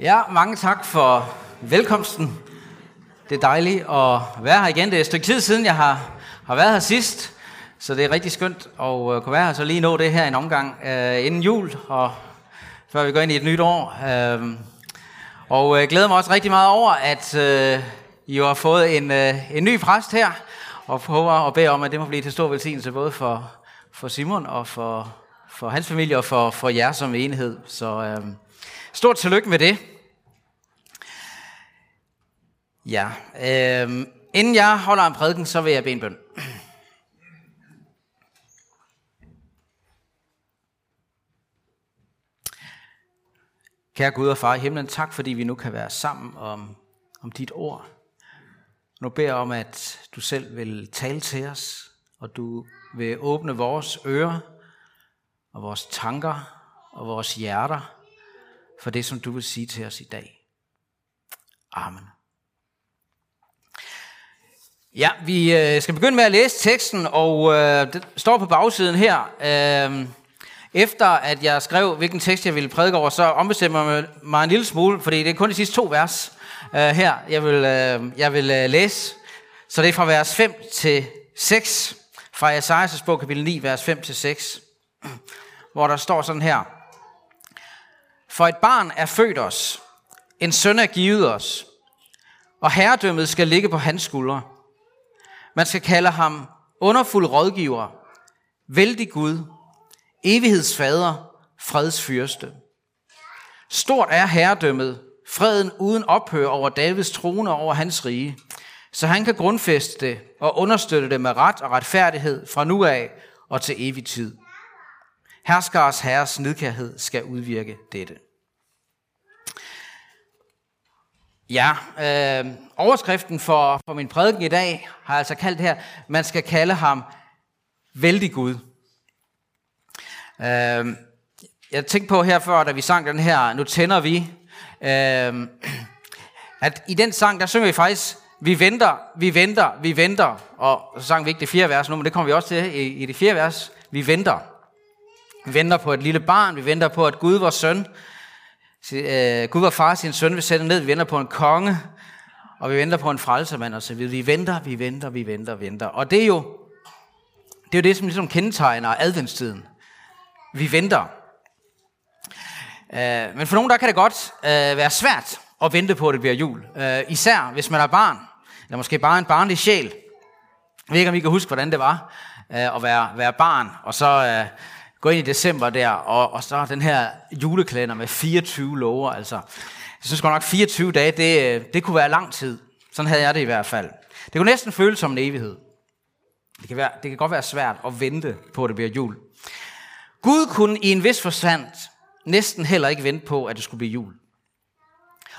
Ja, mange tak for velkomsten. Det er dejligt at være her igen. Det er et stykke tid siden, jeg har, har været her sidst, så det er rigtig skønt at øh, kunne være her, så lige nå det her en omgang øh, inden jul, og før vi går ind i et nyt år. Øhm, øh, og uh, glæder mig også rigtig meget over, at øh, I har fået en, øh, en ny præst her, og håber og beder om, at det må blive til stor velsignelse både for, for Simon og for, for hans familie og for, for jer som enhed. Så Øh, stort tillykke med det. Ja, øh, inden jeg holder en prædiken, så vil jeg bede en bøn. Kære Gud og Far i himlen, tak fordi vi nu kan være sammen om, om dit ord. Nu beder jeg om, at du selv vil tale til os, og du vil åbne vores ører og vores tanker og vores hjerter for det, som du vil sige til os i dag. Amen. Ja, vi øh, skal begynde med at læse teksten, og øh, det står på bagsiden her. Øh, efter at jeg skrev, hvilken tekst jeg ville prædike over, så ombestemmer jeg mig en lille smule, fordi det er kun de sidste to vers øh, her, jeg vil, øh, jeg vil øh, læse. Så det er fra vers 5 til 6, fra Esajas bog, kapitel 9, vers 5 til 6, hvor der står sådan her. For et barn er født os, en søn er givet os, og herredømmet skal ligge på hans skuldre. Man skal kalde ham underfuld rådgiver, vældig Gud, evighedsfader, freds fyrste. Stort er herredømmet, freden uden ophør over Davids trone og over hans rige, så han kan grundfæste det og understøtte det med ret og retfærdighed fra nu af og til evig tid. Herskars herres nidkærhed skal udvirke dette. Ja, øh, overskriften for, for min prædiken i dag har jeg altså kaldt her, man skal kalde ham vældig Gud. Øh, jeg tænkte på her før, da vi sang den her, nu tænder vi, øh, at i den sang, der synger vi faktisk, vi venter, vi venter, vi venter, og så sang vi ikke det fjerde vers nu, men det kommer vi også til i, i det fjerde vers, vi venter. Vi venter på et lille barn, vi venter på, at Gud, vores søn, Øh, Øh, Gud var far sin søn vil sætte ned, vi venter på en konge, og vi venter på en frelsermand og så videre. Vi venter, vi venter, vi venter, venter. Og det er jo det, er jo det som ligesom kendetegner adventstiden. Vi venter. Øh, men for nogen der kan det godt øh, være svært at vente på, at det bliver jul. Øh, især hvis man er barn, eller måske bare en barnlig sjæl. Jeg ved ikke, om I kan huske, hvordan det var øh, at være, være barn, og så gå ind i december der, og, og så den her julekalender med 24 lover. Altså, jeg synes godt nok, 24 dage, det, øh, det kunne være lang tid. Sådan havde jeg det i hvert fald. Det kunne næsten føles som en evighed. Det kan, være, det kan godt være svært at vente på, at det bliver jul. Gud kunne i en vis forstand næsten heller ikke vente på, at det skulle blive jul.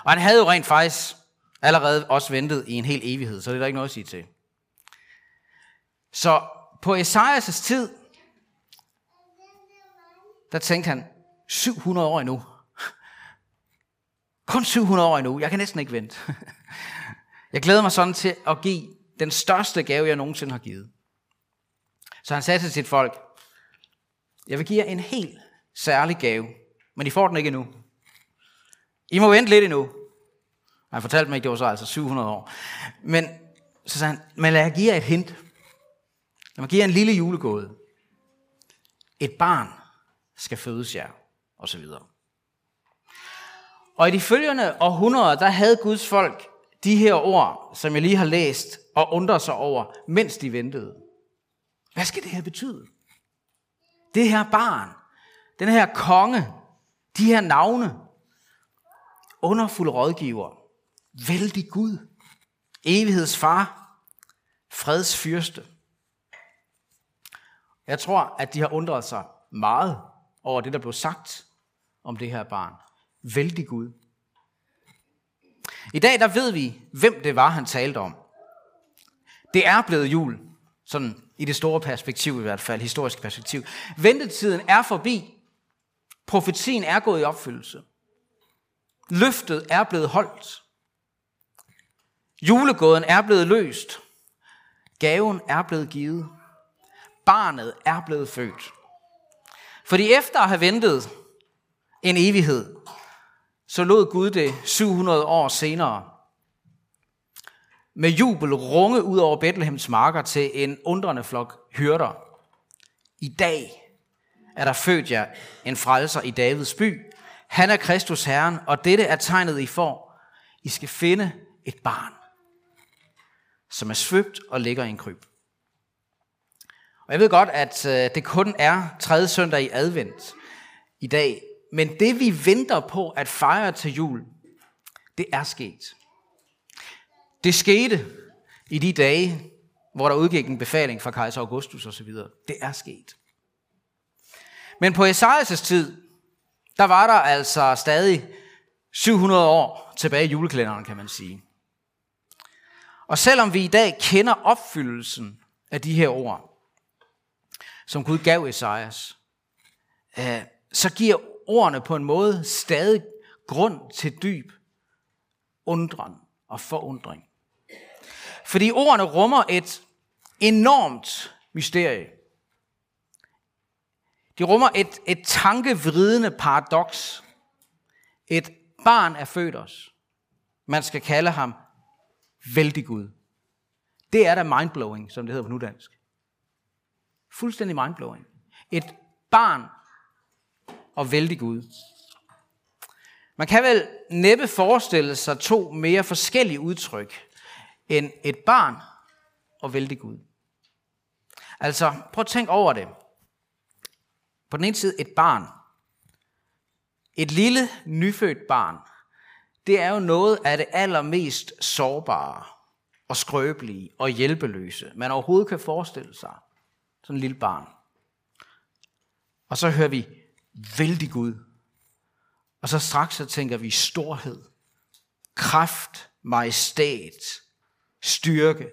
Og han havde jo rent faktisk allerede også ventet i en hel evighed, så det er der ikke noget at sige til. Så på Esajas' tid, der tænkte han, 700 år endnu. Kun 700 år endnu. Jeg kan næsten ikke vente. Jeg glæder mig sådan til at give den største gave, jeg nogensinde har givet. Så han sagde til sit folk, jeg vil give jer en helt særlig gave, men I får den ikke endnu. I må vente lidt endnu. Han fortalte mig ikke, det var så altså 700 år. Men så sagde han, men lad jeg give jer et hint. Lad mig give jer en lille julegåde. Et barn skal fødes jer, og så videre. Og i de følgende århundreder, der havde Guds folk de her ord, som jeg lige har læst, og undrer sig over, mens de ventede. Hvad skal det her betyde? Det her barn, den her konge, de her navne, underfuld rådgiver, vældig Gud, evighedsfar, freds fyrste. Jeg tror, at de har undret sig meget over det, der blev sagt om det her barn. Vældig Gud. I dag der ved vi, hvem det var, han talte om. Det er blevet jul, sådan i det store perspektiv i hvert fald, historisk perspektiv. Ventetiden er forbi. Profetien er gået i opfyldelse. Løftet er blevet holdt. Julegåden er blevet løst. Gaven er blevet givet. Barnet er blevet født. Fordi efter at have ventet en evighed, så lod Gud det 700 år senere med jubel runge ud over Bethlehems marker til en undrende flok hyrder. I dag er der født jer en frelser i Davids by. Han er Kristus Herren, og dette er tegnet, I får. I skal finde et barn, som er svøbt og ligger i en kryb. Og jeg ved godt, at øh, det kun er tredje søndag i advent i dag, men det vi venter på at fejre til jul, det er sket. Det skete i de dage, hvor der udgik en befaling fra kejser Augustus osv. Det er sket. Men på Esajas tid, der var der altså stadig 700 år tilbage i julekalenderen, kan man sige. Og selvom vi i dag kender opfyldelsen af de her ord, som Gud gav Esajas, øh, så giver ordene på en måde stadig grund til dyb undren og forundring. Fordi ordene rummer et enormt mysterie. De rummer et, et tankevridende paradoks. Et barn er født os. Man skal kalde ham vældig Gud. Det er da mindblowing, som det hedder på nudansk. Fuldstændig mindblowing. Et barn og vældig Gud. Man kan vel næppe forestille sig to mere forskellige udtryk end et barn og vældig Gud. Altså, prøv at tænke over det. På den ene side et barn. Et lille, nyfødt barn. Det er jo noget af det allermest sårbare og skrøbelige og hjælpeløse, man overhovedet kan forestille sig. Sådan en lille barn. Og så hører vi vældig Gud. Og så straks så tænker vi storhed, kraft, majestæt, styrke,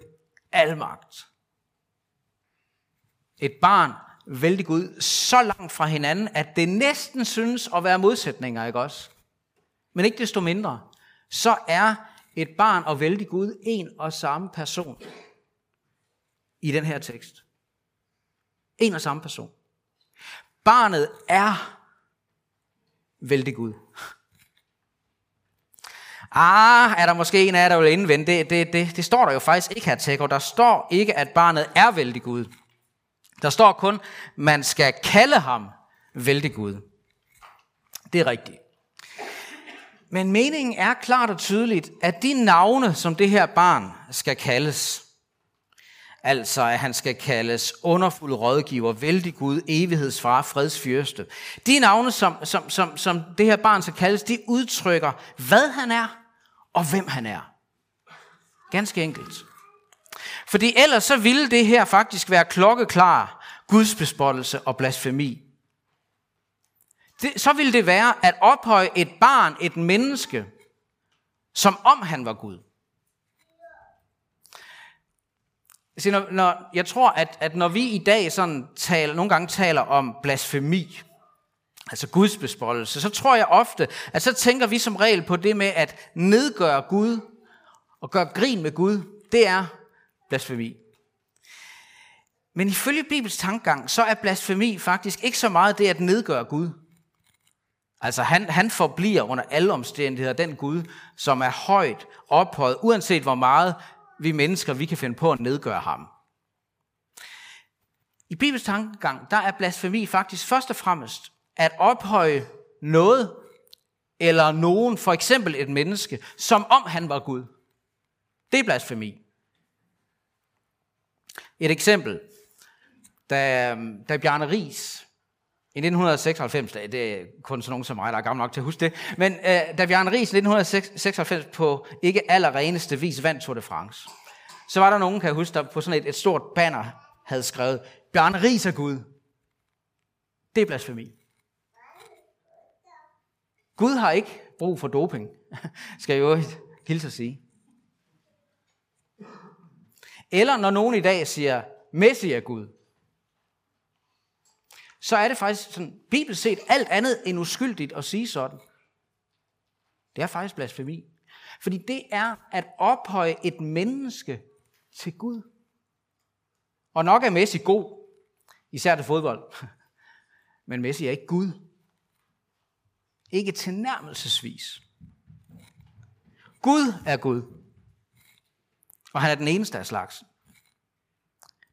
almagt. Et barn vældig Gud så langt fra hinanden, at det næsten synes at være modsætninger, ikke også? Men ikke desto mindre, så er et barn og vældig Gud en og samme person i den her tekst. En og samme person. Barnet er vældig Gud. Ah, er der måske en af jer, der vil indvende? Det, det, det, det står der jo faktisk ikke her, Tækker. Der står ikke, at barnet er vældig Gud. Der står kun, man skal kalde ham vældig Gud. Det er rigtigt. Men meningen er klart og tydeligt, at de navne, som det her barn skal kaldes, altså at han skal kaldes underfuld rådgiver, vældig Gud, evighedsfar, fredsfyrste. De navne, som, som, som, som det her barn skal kaldes, de udtrykker, hvad han er og hvem han er. Ganske enkelt. Fordi ellers så ville det her faktisk være klokkeklar gudsbespottelse og blasfemi. Det, så ville det være at ophøje et barn, et menneske, som om han var Gud. Så når, når, jeg tror, at, at når vi i dag sådan taler, nogle gange taler om blasfemi, altså Guds bespottelse, så tror jeg ofte, at så tænker vi som regel på det med at nedgøre Gud og gøre grin med Gud. Det er blasfemi. Men ifølge Bibels tankegang, så er blasfemi faktisk ikke så meget det at nedgøre Gud. Altså han, han forbliver under alle omstændigheder den Gud, som er højt ophøjet, uanset hvor meget vi mennesker vi kan finde på at nedgøre ham. I Bibels tankegang, der er blasfemi faktisk først og fremmest at ophøje noget eller nogen, for eksempel et menneske, som om han var Gud. Det er blasfemi. Et eksempel. Da, da Bjarne Ries i 1996, det er kun sådan nogen som mig, der er gammel nok til at huske det, men øh, da Bjarne Ries i 1996 på ikke allerreneste vis vandt Tour de France, så var der nogen, kan jeg huske, der på sådan et, et stort banner havde skrevet, Bjarne Ries er Gud. Det er blasfemi. Gud har ikke brug for doping, skal jeg jo hilse at sige. Eller når nogen i dag siger, Messi er Gud, så er det faktisk sådan, bibelsk set alt andet end uskyldigt at sige sådan. Det er faktisk blasfemi. Fordi det er at ophøje et menneske til Gud. Og nok er Messi god, især til fodbold. Men Messi er ikke Gud. Ikke tilnærmelsesvis. Gud er Gud. Og han er den eneste af slags.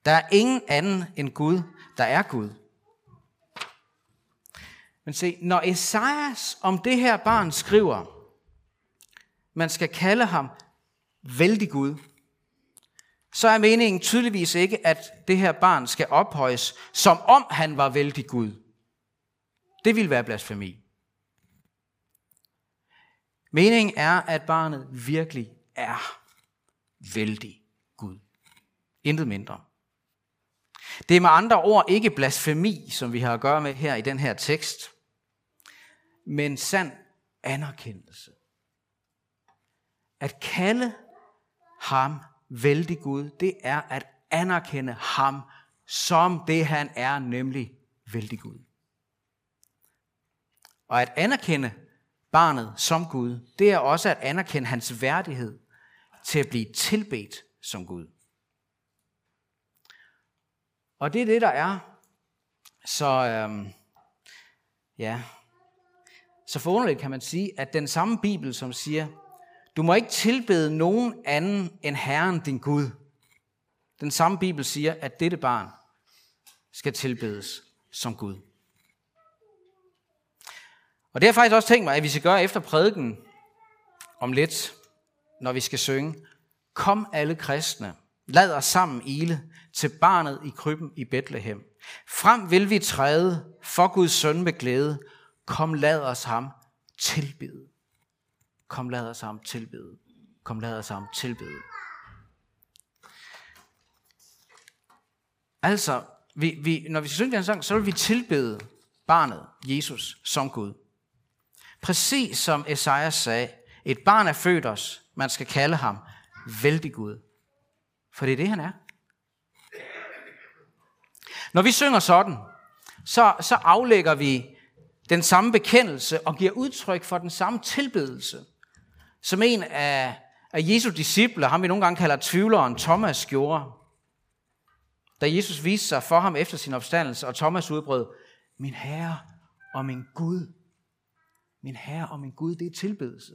Der er ingen anden end Gud, der er Gud. Men se, når Esajas om det her barn skriver, man skal kalde ham vældig Gud, så er meningen tydeligvis ikke, at det her barn skal ophøjes, som om han var vældig Gud. Det vil være blasfemi. Meningen er, at barnet virkelig er vældig Gud. Intet mindre. Det er med andre ord ikke blasfemi, som vi har at gøre med her i den her tekst, men sand anerkendelse. At kalde ham vældig Gud, det er at anerkende ham som det han er, nemlig vældig Gud. Og at anerkende barnet som Gud, det er også at anerkende hans værdighed til at blive tilbedt som Gud. Og det er det, der er så, øhm, ja, så forunderligt kan man sige, at den samme Bibel, som siger, du må ikke tilbede nogen anden end Herren din Gud. Den samme Bibel siger, at dette barn skal tilbedes som Gud. Og det har jeg faktisk også tænkt mig, at vi skal gøre efter prædiken om lidt, når vi skal synge. Kom alle kristne, lad os sammen ile til barnet i krybben i Bethlehem. Frem vil vi træde for Guds søn med glæde. Kom lad os ham tilbede. Kom lad os ham tilbede. Kom lad os ham tilbede. Altså, vi, vi, når vi skal synge den sang, så vil vi tilbede barnet, Jesus, som Gud. Præcis som Esajas sagde, et barn er født os, man skal kalde ham vældig Gud. For det er det, han er. Når vi synger sådan, så, så aflægger vi den samme bekendelse og giver udtryk for den samme tilbedelse, som en af, af Jesu disciple, ham vi nogle gange kalder tvivleren, Thomas gjorde. Da Jesus viste sig for ham efter sin opstandelse, og Thomas udbrød, min Herre og min Gud. Min Herre og min Gud, det er tilbedelse.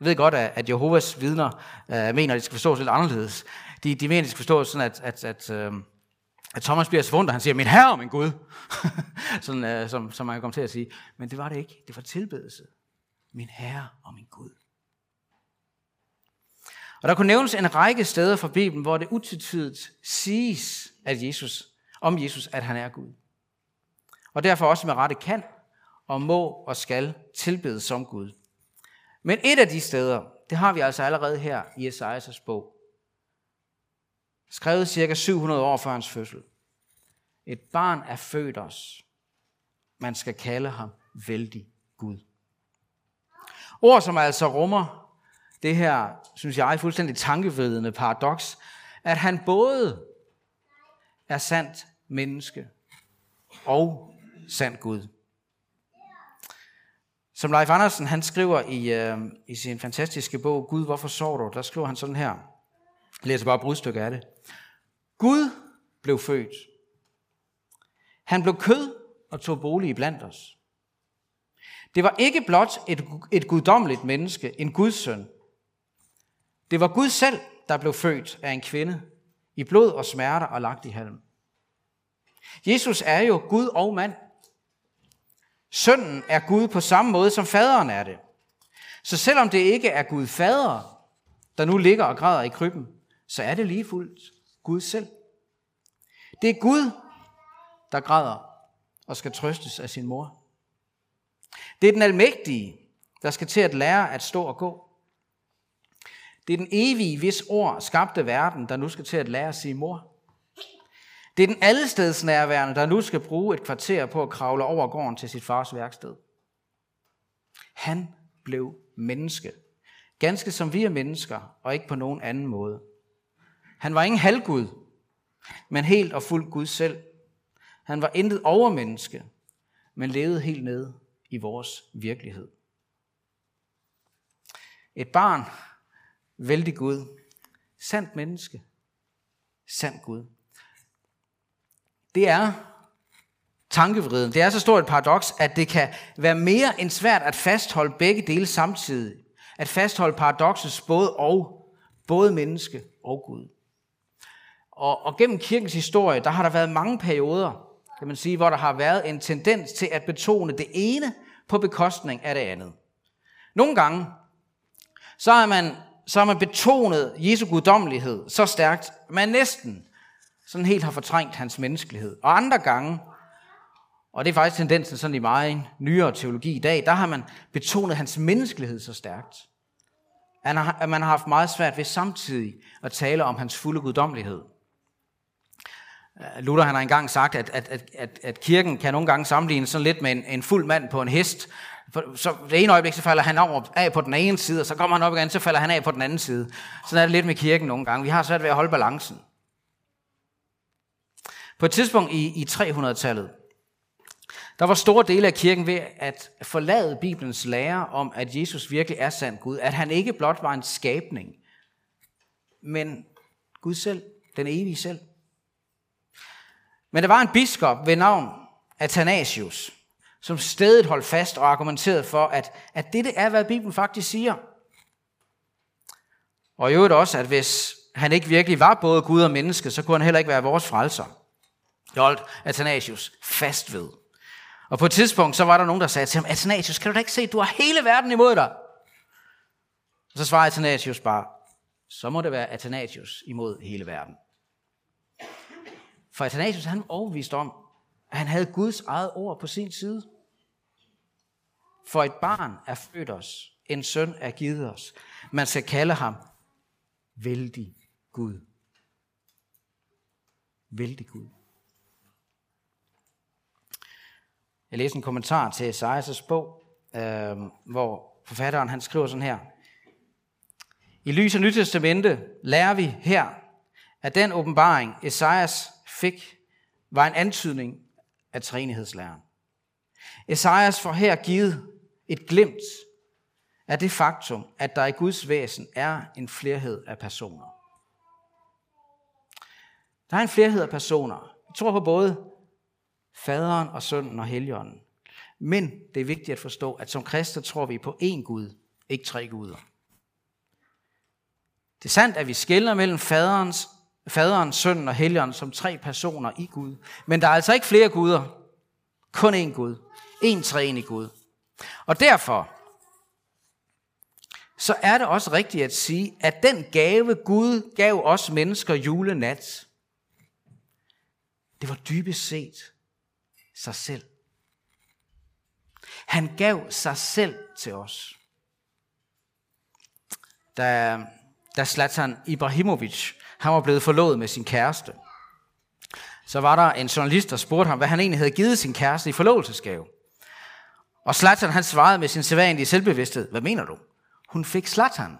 Jeg ved godt, at Jehovas vidner øh, mener, at det skal forstås lidt anderledes. De, de mener, at det skal forstås sådan, at, at, at, øh, at Thomas bliver så forundret. Han siger, min herre og min Gud. sådan, øh, som, som man kan komme til at sige. Men det var det ikke. Det var tilbedelse. Min herre og min Gud. Og der kunne nævnes en række steder fra Bibelen, hvor det utvetydigt siges at Jesus, om Jesus, at han er Gud. Og derfor også med rette kan og må og skal tilbedes som Gud. Men et af de steder, det har vi altså allerede her i Esajas bog. Skrevet cirka 700 år før hans fødsel. Et barn er født os. Man skal kalde ham vældig Gud. Ord, som altså rummer det her, synes jeg, fuldstændig tankevedende paradoks, at han både er sandt menneske og sand Gud. Som Leif Andersen han skriver i, øh, i sin fantastiske bog, Gud, hvorfor sover du? Der skriver han sådan her. Jeg læser bare et brudstykke af det. Gud blev født. Han blev kød og tog bolig blandt os. Det var ikke blot et, et guddommeligt menneske, en Guds søn. Det var Gud selv, der blev født af en kvinde, i blod og smerter og lagt i halm. Jesus er jo Gud og mand. Sønnen er Gud på samme måde, som faderen er det. Så selvom det ikke er Gud fader, der nu ligger og græder i krybben, så er det lige fuldt Gud selv. Det er Gud, der græder og skal trøstes af sin mor. Det er den almægtige, der skal til at lære at stå og gå. Det er den evige, hvis ord skabte verden, der nu skal til at lære at sige mor. Det er den allestedsnærværende, der nu skal bruge et kvarter på at kravle over gården til sit fars værksted. Han blev menneske. Ganske som vi er mennesker, og ikke på nogen anden måde. Han var ingen halvgud, men helt og fuldt Gud selv. Han var intet overmenneske, men levede helt nede i vores virkelighed. Et barn, vældig Gud, sandt menneske, sand Gud. Det er tankevriden. Det er så stort et paradoks, at det kan være mere end svært at fastholde begge dele samtidig. at fastholde paradoxets både og, både menneske og Gud. Og, og gennem kirkens historie, der har der været mange perioder, kan man sige, hvor der har været en tendens til at betone det ene på bekostning af det andet. Nogle gange, så har man, så har man betonet Jesu guddommelighed så stærkt, man næsten sådan helt har fortrængt hans menneskelighed. Og andre gange, og det er faktisk tendensen sådan i meget nyere teologi i dag, der har man betonet hans menneskelighed så stærkt, at man har haft meget svært ved samtidig at tale om hans fulde guddommelighed. Luther han har engang sagt, at, at, at, at, at kirken kan nogle gange sammenlignes sådan lidt med en, en fuld mand på en hest. Så det ene øjeblik, så falder han over af på den ene side, og så kommer han op igen, så falder han af på den anden side. Sådan er det lidt med kirken nogle gange. Vi har svært ved at holde balancen. På et tidspunkt i, i 300-tallet, der var store dele af kirken ved at forlade Bibelens lære om, at Jesus virkelig er sand Gud. At han ikke blot var en skabning, men Gud selv, den evige selv. Men der var en biskop ved navn Athanasius, som stedet holdt fast og argumenterede for, at, at dette er, hvad Bibelen faktisk siger. Og i øvrigt også, at hvis han ikke virkelig var både Gud og menneske, så kunne han heller ikke være vores frelser. Det holdt Athanasius fast ved. Og på et tidspunkt, så var der nogen, der sagde til ham, Athanasius, kan du da ikke se, du har hele verden imod dig? Og så svarede Athanasius bare, så må det være Athanasius imod hele verden. For Athanasius, han var overbevist om, at han havde Guds eget ord på sin side. For et barn er født os, en søn er givet os. Man skal kalde ham vældig Gud. Vældig Gud. Jeg læste en kommentar til Esajas' bog, øh, hvor forfatteren han skriver sådan her. I lys af Nytestamente lærer vi her, at den åbenbaring, Esajas fik, var en antydning af træenighedslæren. Esajas får her givet et glimt af det faktum, at der i Guds væsen er en flerhed af personer. Der er en flerhed af personer. Jeg tror på både faderen og sønnen og helligånden. Men det er vigtigt at forstå, at som kristne tror vi på én Gud, ikke tre guder. Det er sandt, at vi skiller mellem faderens, faderen, sønnen og helligånden som tre personer i Gud. Men der er altså ikke flere guder. Kun én Gud. En træenig Gud. Og derfor, så er det også rigtigt at sige, at den gave Gud gav os mennesker julenat, det var dybest set sig selv. Han gav sig selv til os. Da, da Zlatan Ibrahimovic han var blevet forlovet med sin kæreste, så var der en journalist, der spurgte ham, hvad han egentlig havde givet sin kæreste i forlovelsesgave. Og Zlatan han svarede med sin sædvanlige selvbevidsthed, hvad mener du? Hun fik Zlatan.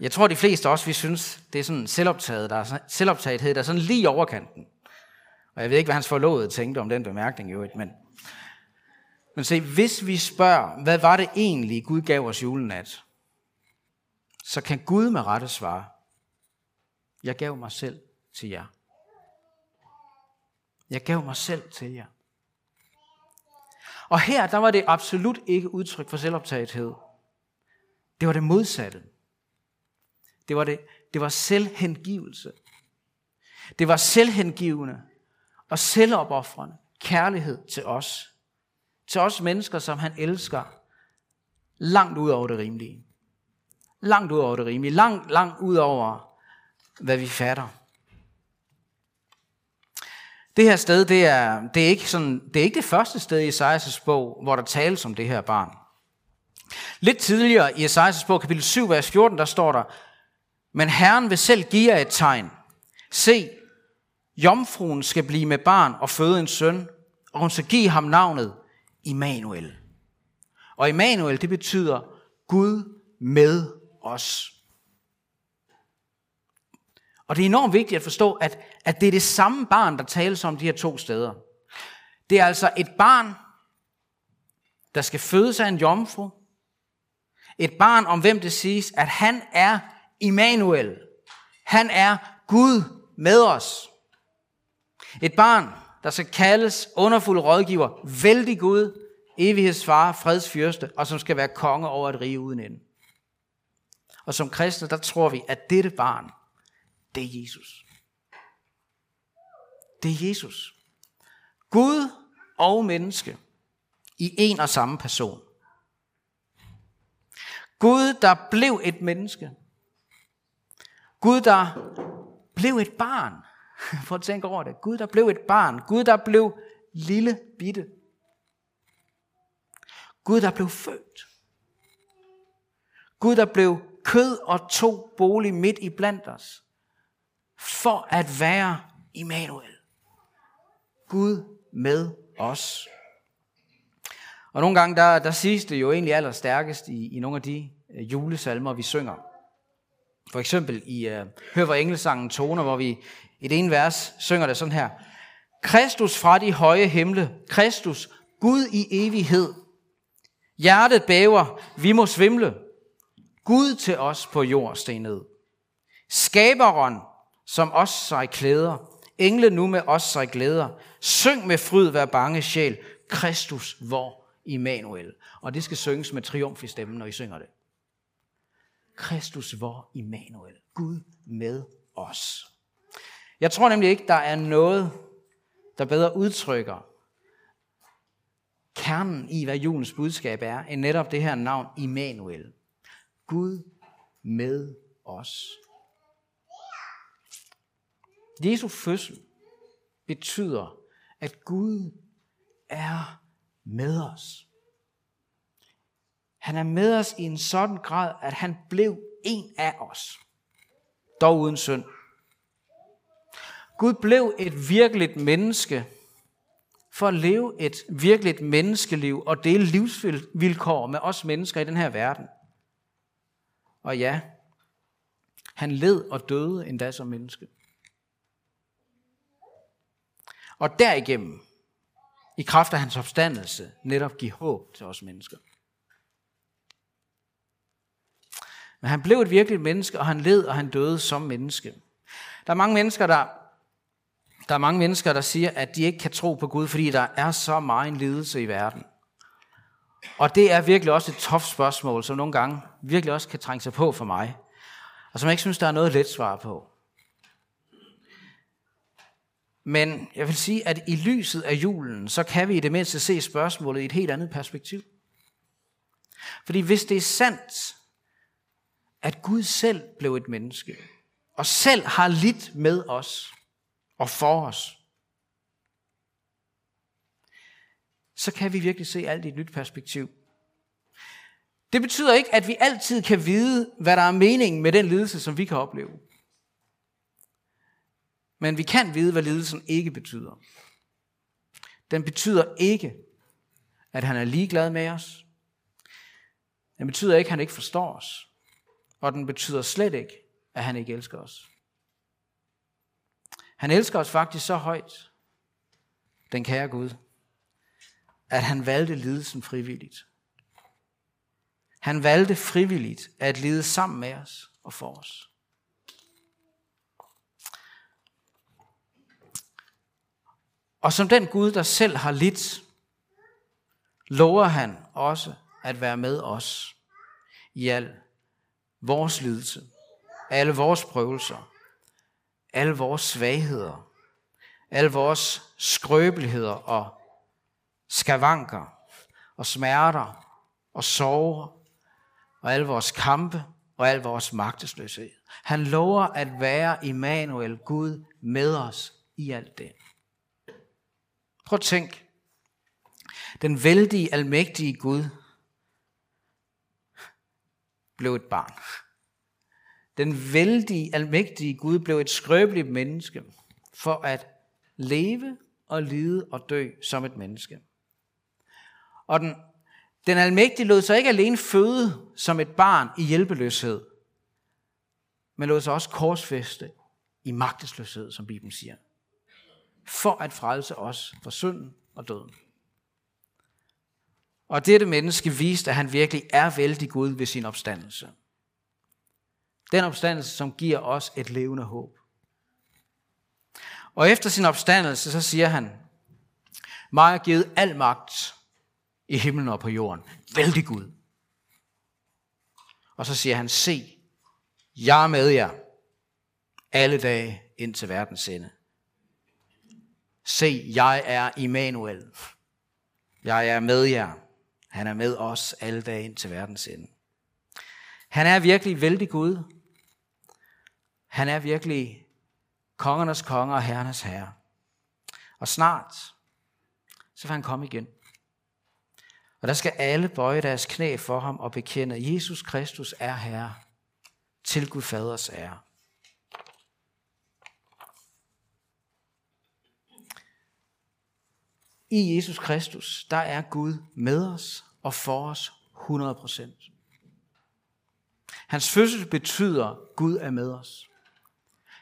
Jeg tror, de fleste også, vi synes, det er sådan selvoptaget, der er, selvoptagethed, der er sådan lige overkanten. Og jeg ved ikke, hvad hans forlovede tænkte om den bemærkning i øvrigt, men, men se, hvis vi spørger, hvad var det egentlig, Gud gav os julenat, så kan Gud med rette svare, jeg gav mig selv til jer. Jeg gav mig selv til jer. Og her, der var det absolut ikke udtryk for selvoptagethed. Det var det modsatte. Det var, det, det var selvhengivelse. Det var selvhengivende og selvopoffrende kærlighed til os. Til os mennesker, som han elsker langt ud over det rimelige. Langt ud over det rimelige. Langt, langt ud over, hvad vi fatter. Det her sted, det er, det er, ikke, sådan, det er ikke det første sted i Esajas' bog, hvor der tales om det her barn. Lidt tidligere i Esajas' bog, kapitel 7, vers 14, der står der, Men Herren vil selv give jer et tegn. Se, Jomfruen skal blive med barn og føde en søn, og hun skal give ham navnet Immanuel. Og Immanuel, det betyder Gud med os. Og det er enormt vigtigt at forstå, at, at det er det samme barn, der tales om de her to steder. Det er altså et barn, der skal fødes af en jomfru. Et barn, om hvem det siges, at han er Immanuel. Han er Gud med os. Et barn, der skal kaldes underfuld rådgiver, vældig Gud, evighedsfar, fredsfyrste, og som skal være konge over et rige uden ende. Og som kristne, der tror vi, at dette barn, det er Jesus. Det er Jesus. Gud og menneske i en og samme person. Gud, der blev et menneske. Gud, der blev et barn. For at tænke over det. Gud, der blev et barn. Gud, der blev lille bitte. Gud, der blev født. Gud, der blev kød og to bolig midt i blandt os. For at være Immanuel. Gud med os. Og nogle gange, der, der siges det jo egentlig allerstærkest i, i nogle af de øh, julesalmer, vi synger. For eksempel i uh, Hør hvor engelsangen toner, hvor vi i det ene vers synger det sådan her. Kristus fra de høje himle, Kristus, Gud i evighed. Hjertet bæver, vi må svimle. Gud til os på jord steg ned. Skaberen, som os sig klæder, engle nu med os sig glæder. Syng med fryd, vær bange sjæl, Kristus vor Immanuel. Og det skal synges med triumf i stemmen, når I synger det. Kristus vor Immanuel. Gud med os. Jeg tror nemlig ikke, der er noget, der bedre udtrykker kernen i, hvad julens budskab er, end netop det her navn Immanuel. Gud med os. Jesu fødsel betyder, at Gud er med os. Han er med os i en sådan grad, at han blev en af os. Dog uden synd. Gud blev et virkeligt menneske for at leve et virkeligt menneskeliv og dele livsvilkår med os mennesker i den her verden. Og ja, han led og døde endda som menneske. Og derigennem, i kraft af hans opstandelse, netop give håb til os mennesker. Men han blev et virkeligt menneske, og han led og han døde som menneske. Der er mange mennesker, der, der er mange mennesker, der siger, at de ikke kan tro på Gud, fordi der er så meget lidelse i verden. Og det er virkelig også et toft spørgsmål, som nogle gange virkelig også kan trænge sig på for mig, og som jeg ikke synes, der er noget let svar på. Men jeg vil sige, at i lyset af julen, så kan vi i det mindste se spørgsmålet i et helt andet perspektiv. Fordi hvis det er sandt, at Gud selv blev et menneske, og selv har lidt med os og for os, så kan vi virkelig se alt i et nyt perspektiv. Det betyder ikke, at vi altid kan vide, hvad der er meningen med den lidelse, som vi kan opleve. Men vi kan vide, hvad lidelsen ikke betyder. Den betyder ikke, at han er ligeglad med os. Den betyder ikke, at han ikke forstår os. Og den betyder slet ikke, at han ikke elsker os. Han elsker os faktisk så højt, den kære Gud, at han valgte lidelsen frivilligt. Han valgte frivilligt at lide sammen med os og for os. Og som den Gud, der selv har lidt, lover han også at være med os i al vores lidelse, alle vores prøvelser, alle vores svagheder, alle vores skrøbeligheder og skavanker og smerter og sorger og alle vores kampe og al vores magtesløshed. Han lover at være Immanuel, Gud, med os i alt det. Prøv at tænk. Den vældige, almægtige Gud blev et barn. Den vældige, almægtige Gud blev et skrøbeligt menneske for at leve og lide og dø som et menneske. Og den, den almægtige lod sig ikke alene føde som et barn i hjælpeløshed, men lod sig også korsfeste i magtesløshed, som Bibelen siger for at frelse os fra synden og døden. Og dette menneske viste, at han virkelig er vældig Gud ved sin opstandelse. Den opstandelse, som giver os et levende håb. Og efter sin opstandelse, så siger han, mig har givet al magt i himlen og på jorden. Vældig Gud. Og så siger han, se, jeg er med jer alle dage ind til verdens ende. Se, jeg er Immanuel. Jeg er med jer. Han er med os alle dage ind til verdens ende. Han er virkelig vældig Gud. Han er virkelig kongernes konge og herrenes herre. Og snart, så vil han komme igen. Og der skal alle bøje deres knæ for ham og bekende, at Jesus Kristus er Herre til Gud Faders ære. I Jesus Kristus, der er Gud med os og for os 100%. Hans fødsel betyder, Gud er med os.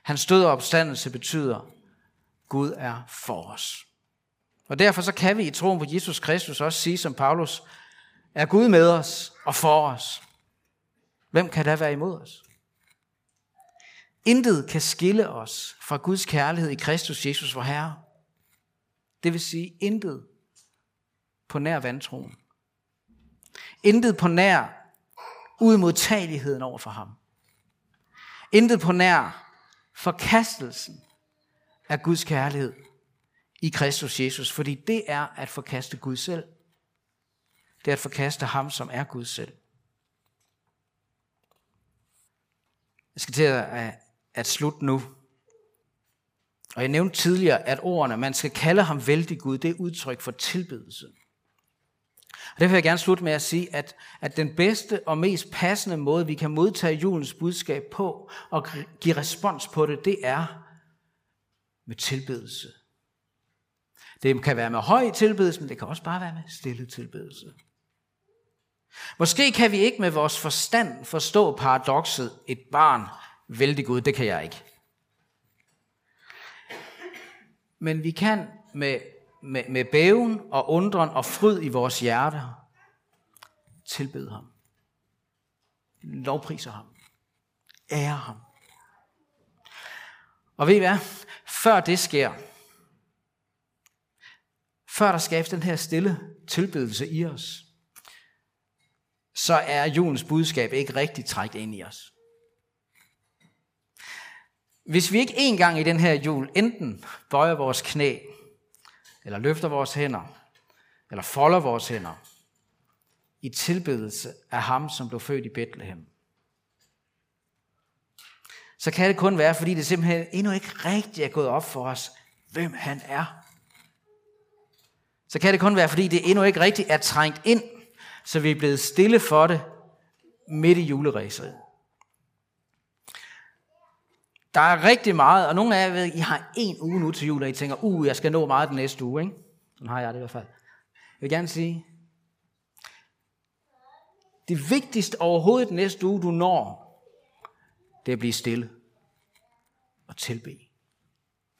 Hans død og opstandelse betyder, Gud er for os. Og derfor så kan vi i troen på Jesus Kristus også sige som Paulus, er Gud med os og for os. Hvem kan da være imod os? Intet kan skille os fra Guds kærlighed i Kristus Jesus, vor Herre. Det vil sige intet på nær vantroen. Intet på nær udmodtageligheden over for ham. Intet på nær forkastelsen af Guds kærlighed i Kristus Jesus, fordi det er at forkaste Gud selv. Det er at forkaste ham, som er Gud selv. Jeg skal til at, at slutte nu. Og jeg nævnte tidligere, at ordene, man skal kalde ham vældig Gud, det er udtryk for tilbedelse. Og derfor vil jeg gerne slutte med at sige, at, at den bedste og mest passende måde, vi kan modtage julens budskab på og give respons på det, det er med tilbedelse. Det kan være med høj tilbedelse, men det kan også bare være med stille tilbedelse. Måske kan vi ikke med vores forstand forstå paradokset, et barn, vældig Gud, det kan jeg ikke. Men vi kan med med, med bæven og undren og fryd i vores hjerter tilbede ham. Lovpriser ham. Ære ham. Og ved I hvad? Før det sker, før der skabes den her stille tilbedelse i os, så er julens budskab ikke rigtig trækt ind i os. Hvis vi ikke engang i den her jul enten bøjer vores knæ eller løfter vores hænder, eller folder vores hænder i tilbedelse af ham, som blev født i Bethlehem. Så kan det kun være, fordi det simpelthen endnu ikke rigtigt er gået op for os, hvem han er. Så kan det kun være, fordi det endnu ikke rigtigt er trængt ind, så vi er blevet stille for det midt i juleræset. Der er rigtig meget, og nogle af jer ved, I har en uge nu til jul, og I tænker, uh, jeg skal nå meget den næste uge. Ikke? Sådan har jeg det i hvert fald. Jeg vil gerne sige, det vigtigste overhovedet den næste uge, du når, det er at blive stille og tilbe.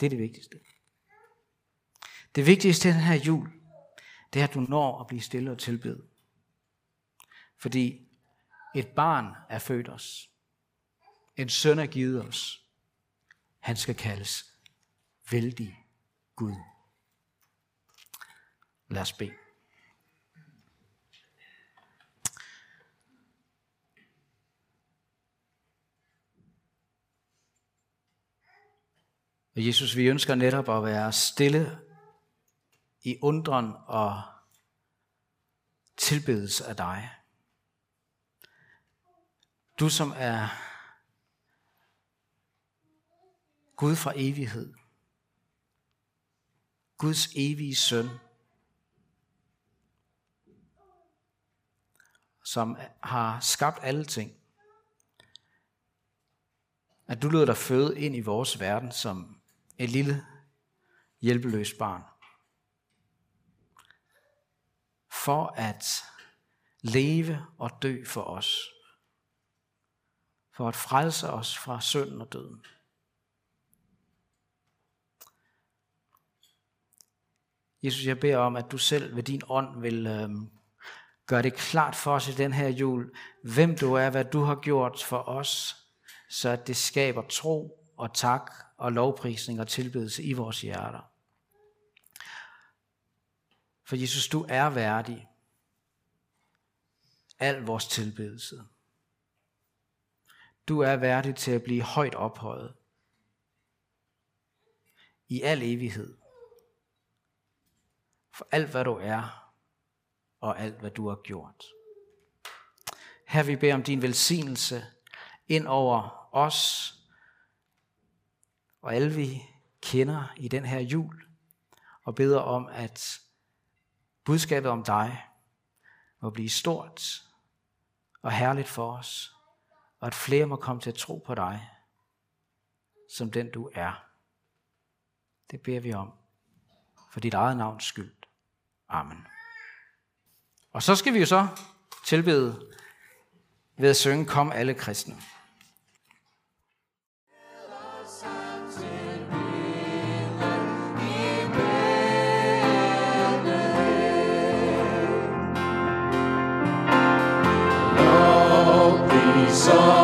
Det er det vigtigste. Det vigtigste den her jul, det er, at du når at blive stille og tilbede. Fordi et barn er født os. En søn er givet os. Han skal kaldes vældig Gud. Lad os bede. Og Jesus, vi ønsker netop at være stille i undren og tilbedes af dig. Du som er Gud fra evighed. Guds evige søn. Som har skabt alle ting. At du lød dig føde ind i vores verden som et lille hjælpeløst barn. For at leve og dø for os. For at frelse os fra synden og døden. Jesus, jeg beder om, at du selv ved din ånd vil øh, gøre det klart for os i den her jul, hvem du er, hvad du har gjort for os, så at det skaber tro og tak og lovprisning og tilbedelse i vores hjerter. For Jesus, du er værdig. al vores tilbedelse. Du er værdig til at blive højt ophøjet i al evighed. For alt hvad du er, og alt hvad du har gjort. Her vi beder om din velsignelse ind over os og alle vi kender i den her jul, og beder om, at budskabet om dig må blive stort og herligt for os, og at flere må komme til at tro på dig, som den du er. Det beder vi om, for dit eget navns skyld. Amen. Og så skal vi jo så tilbede ved at synge Kom alle kristne. song.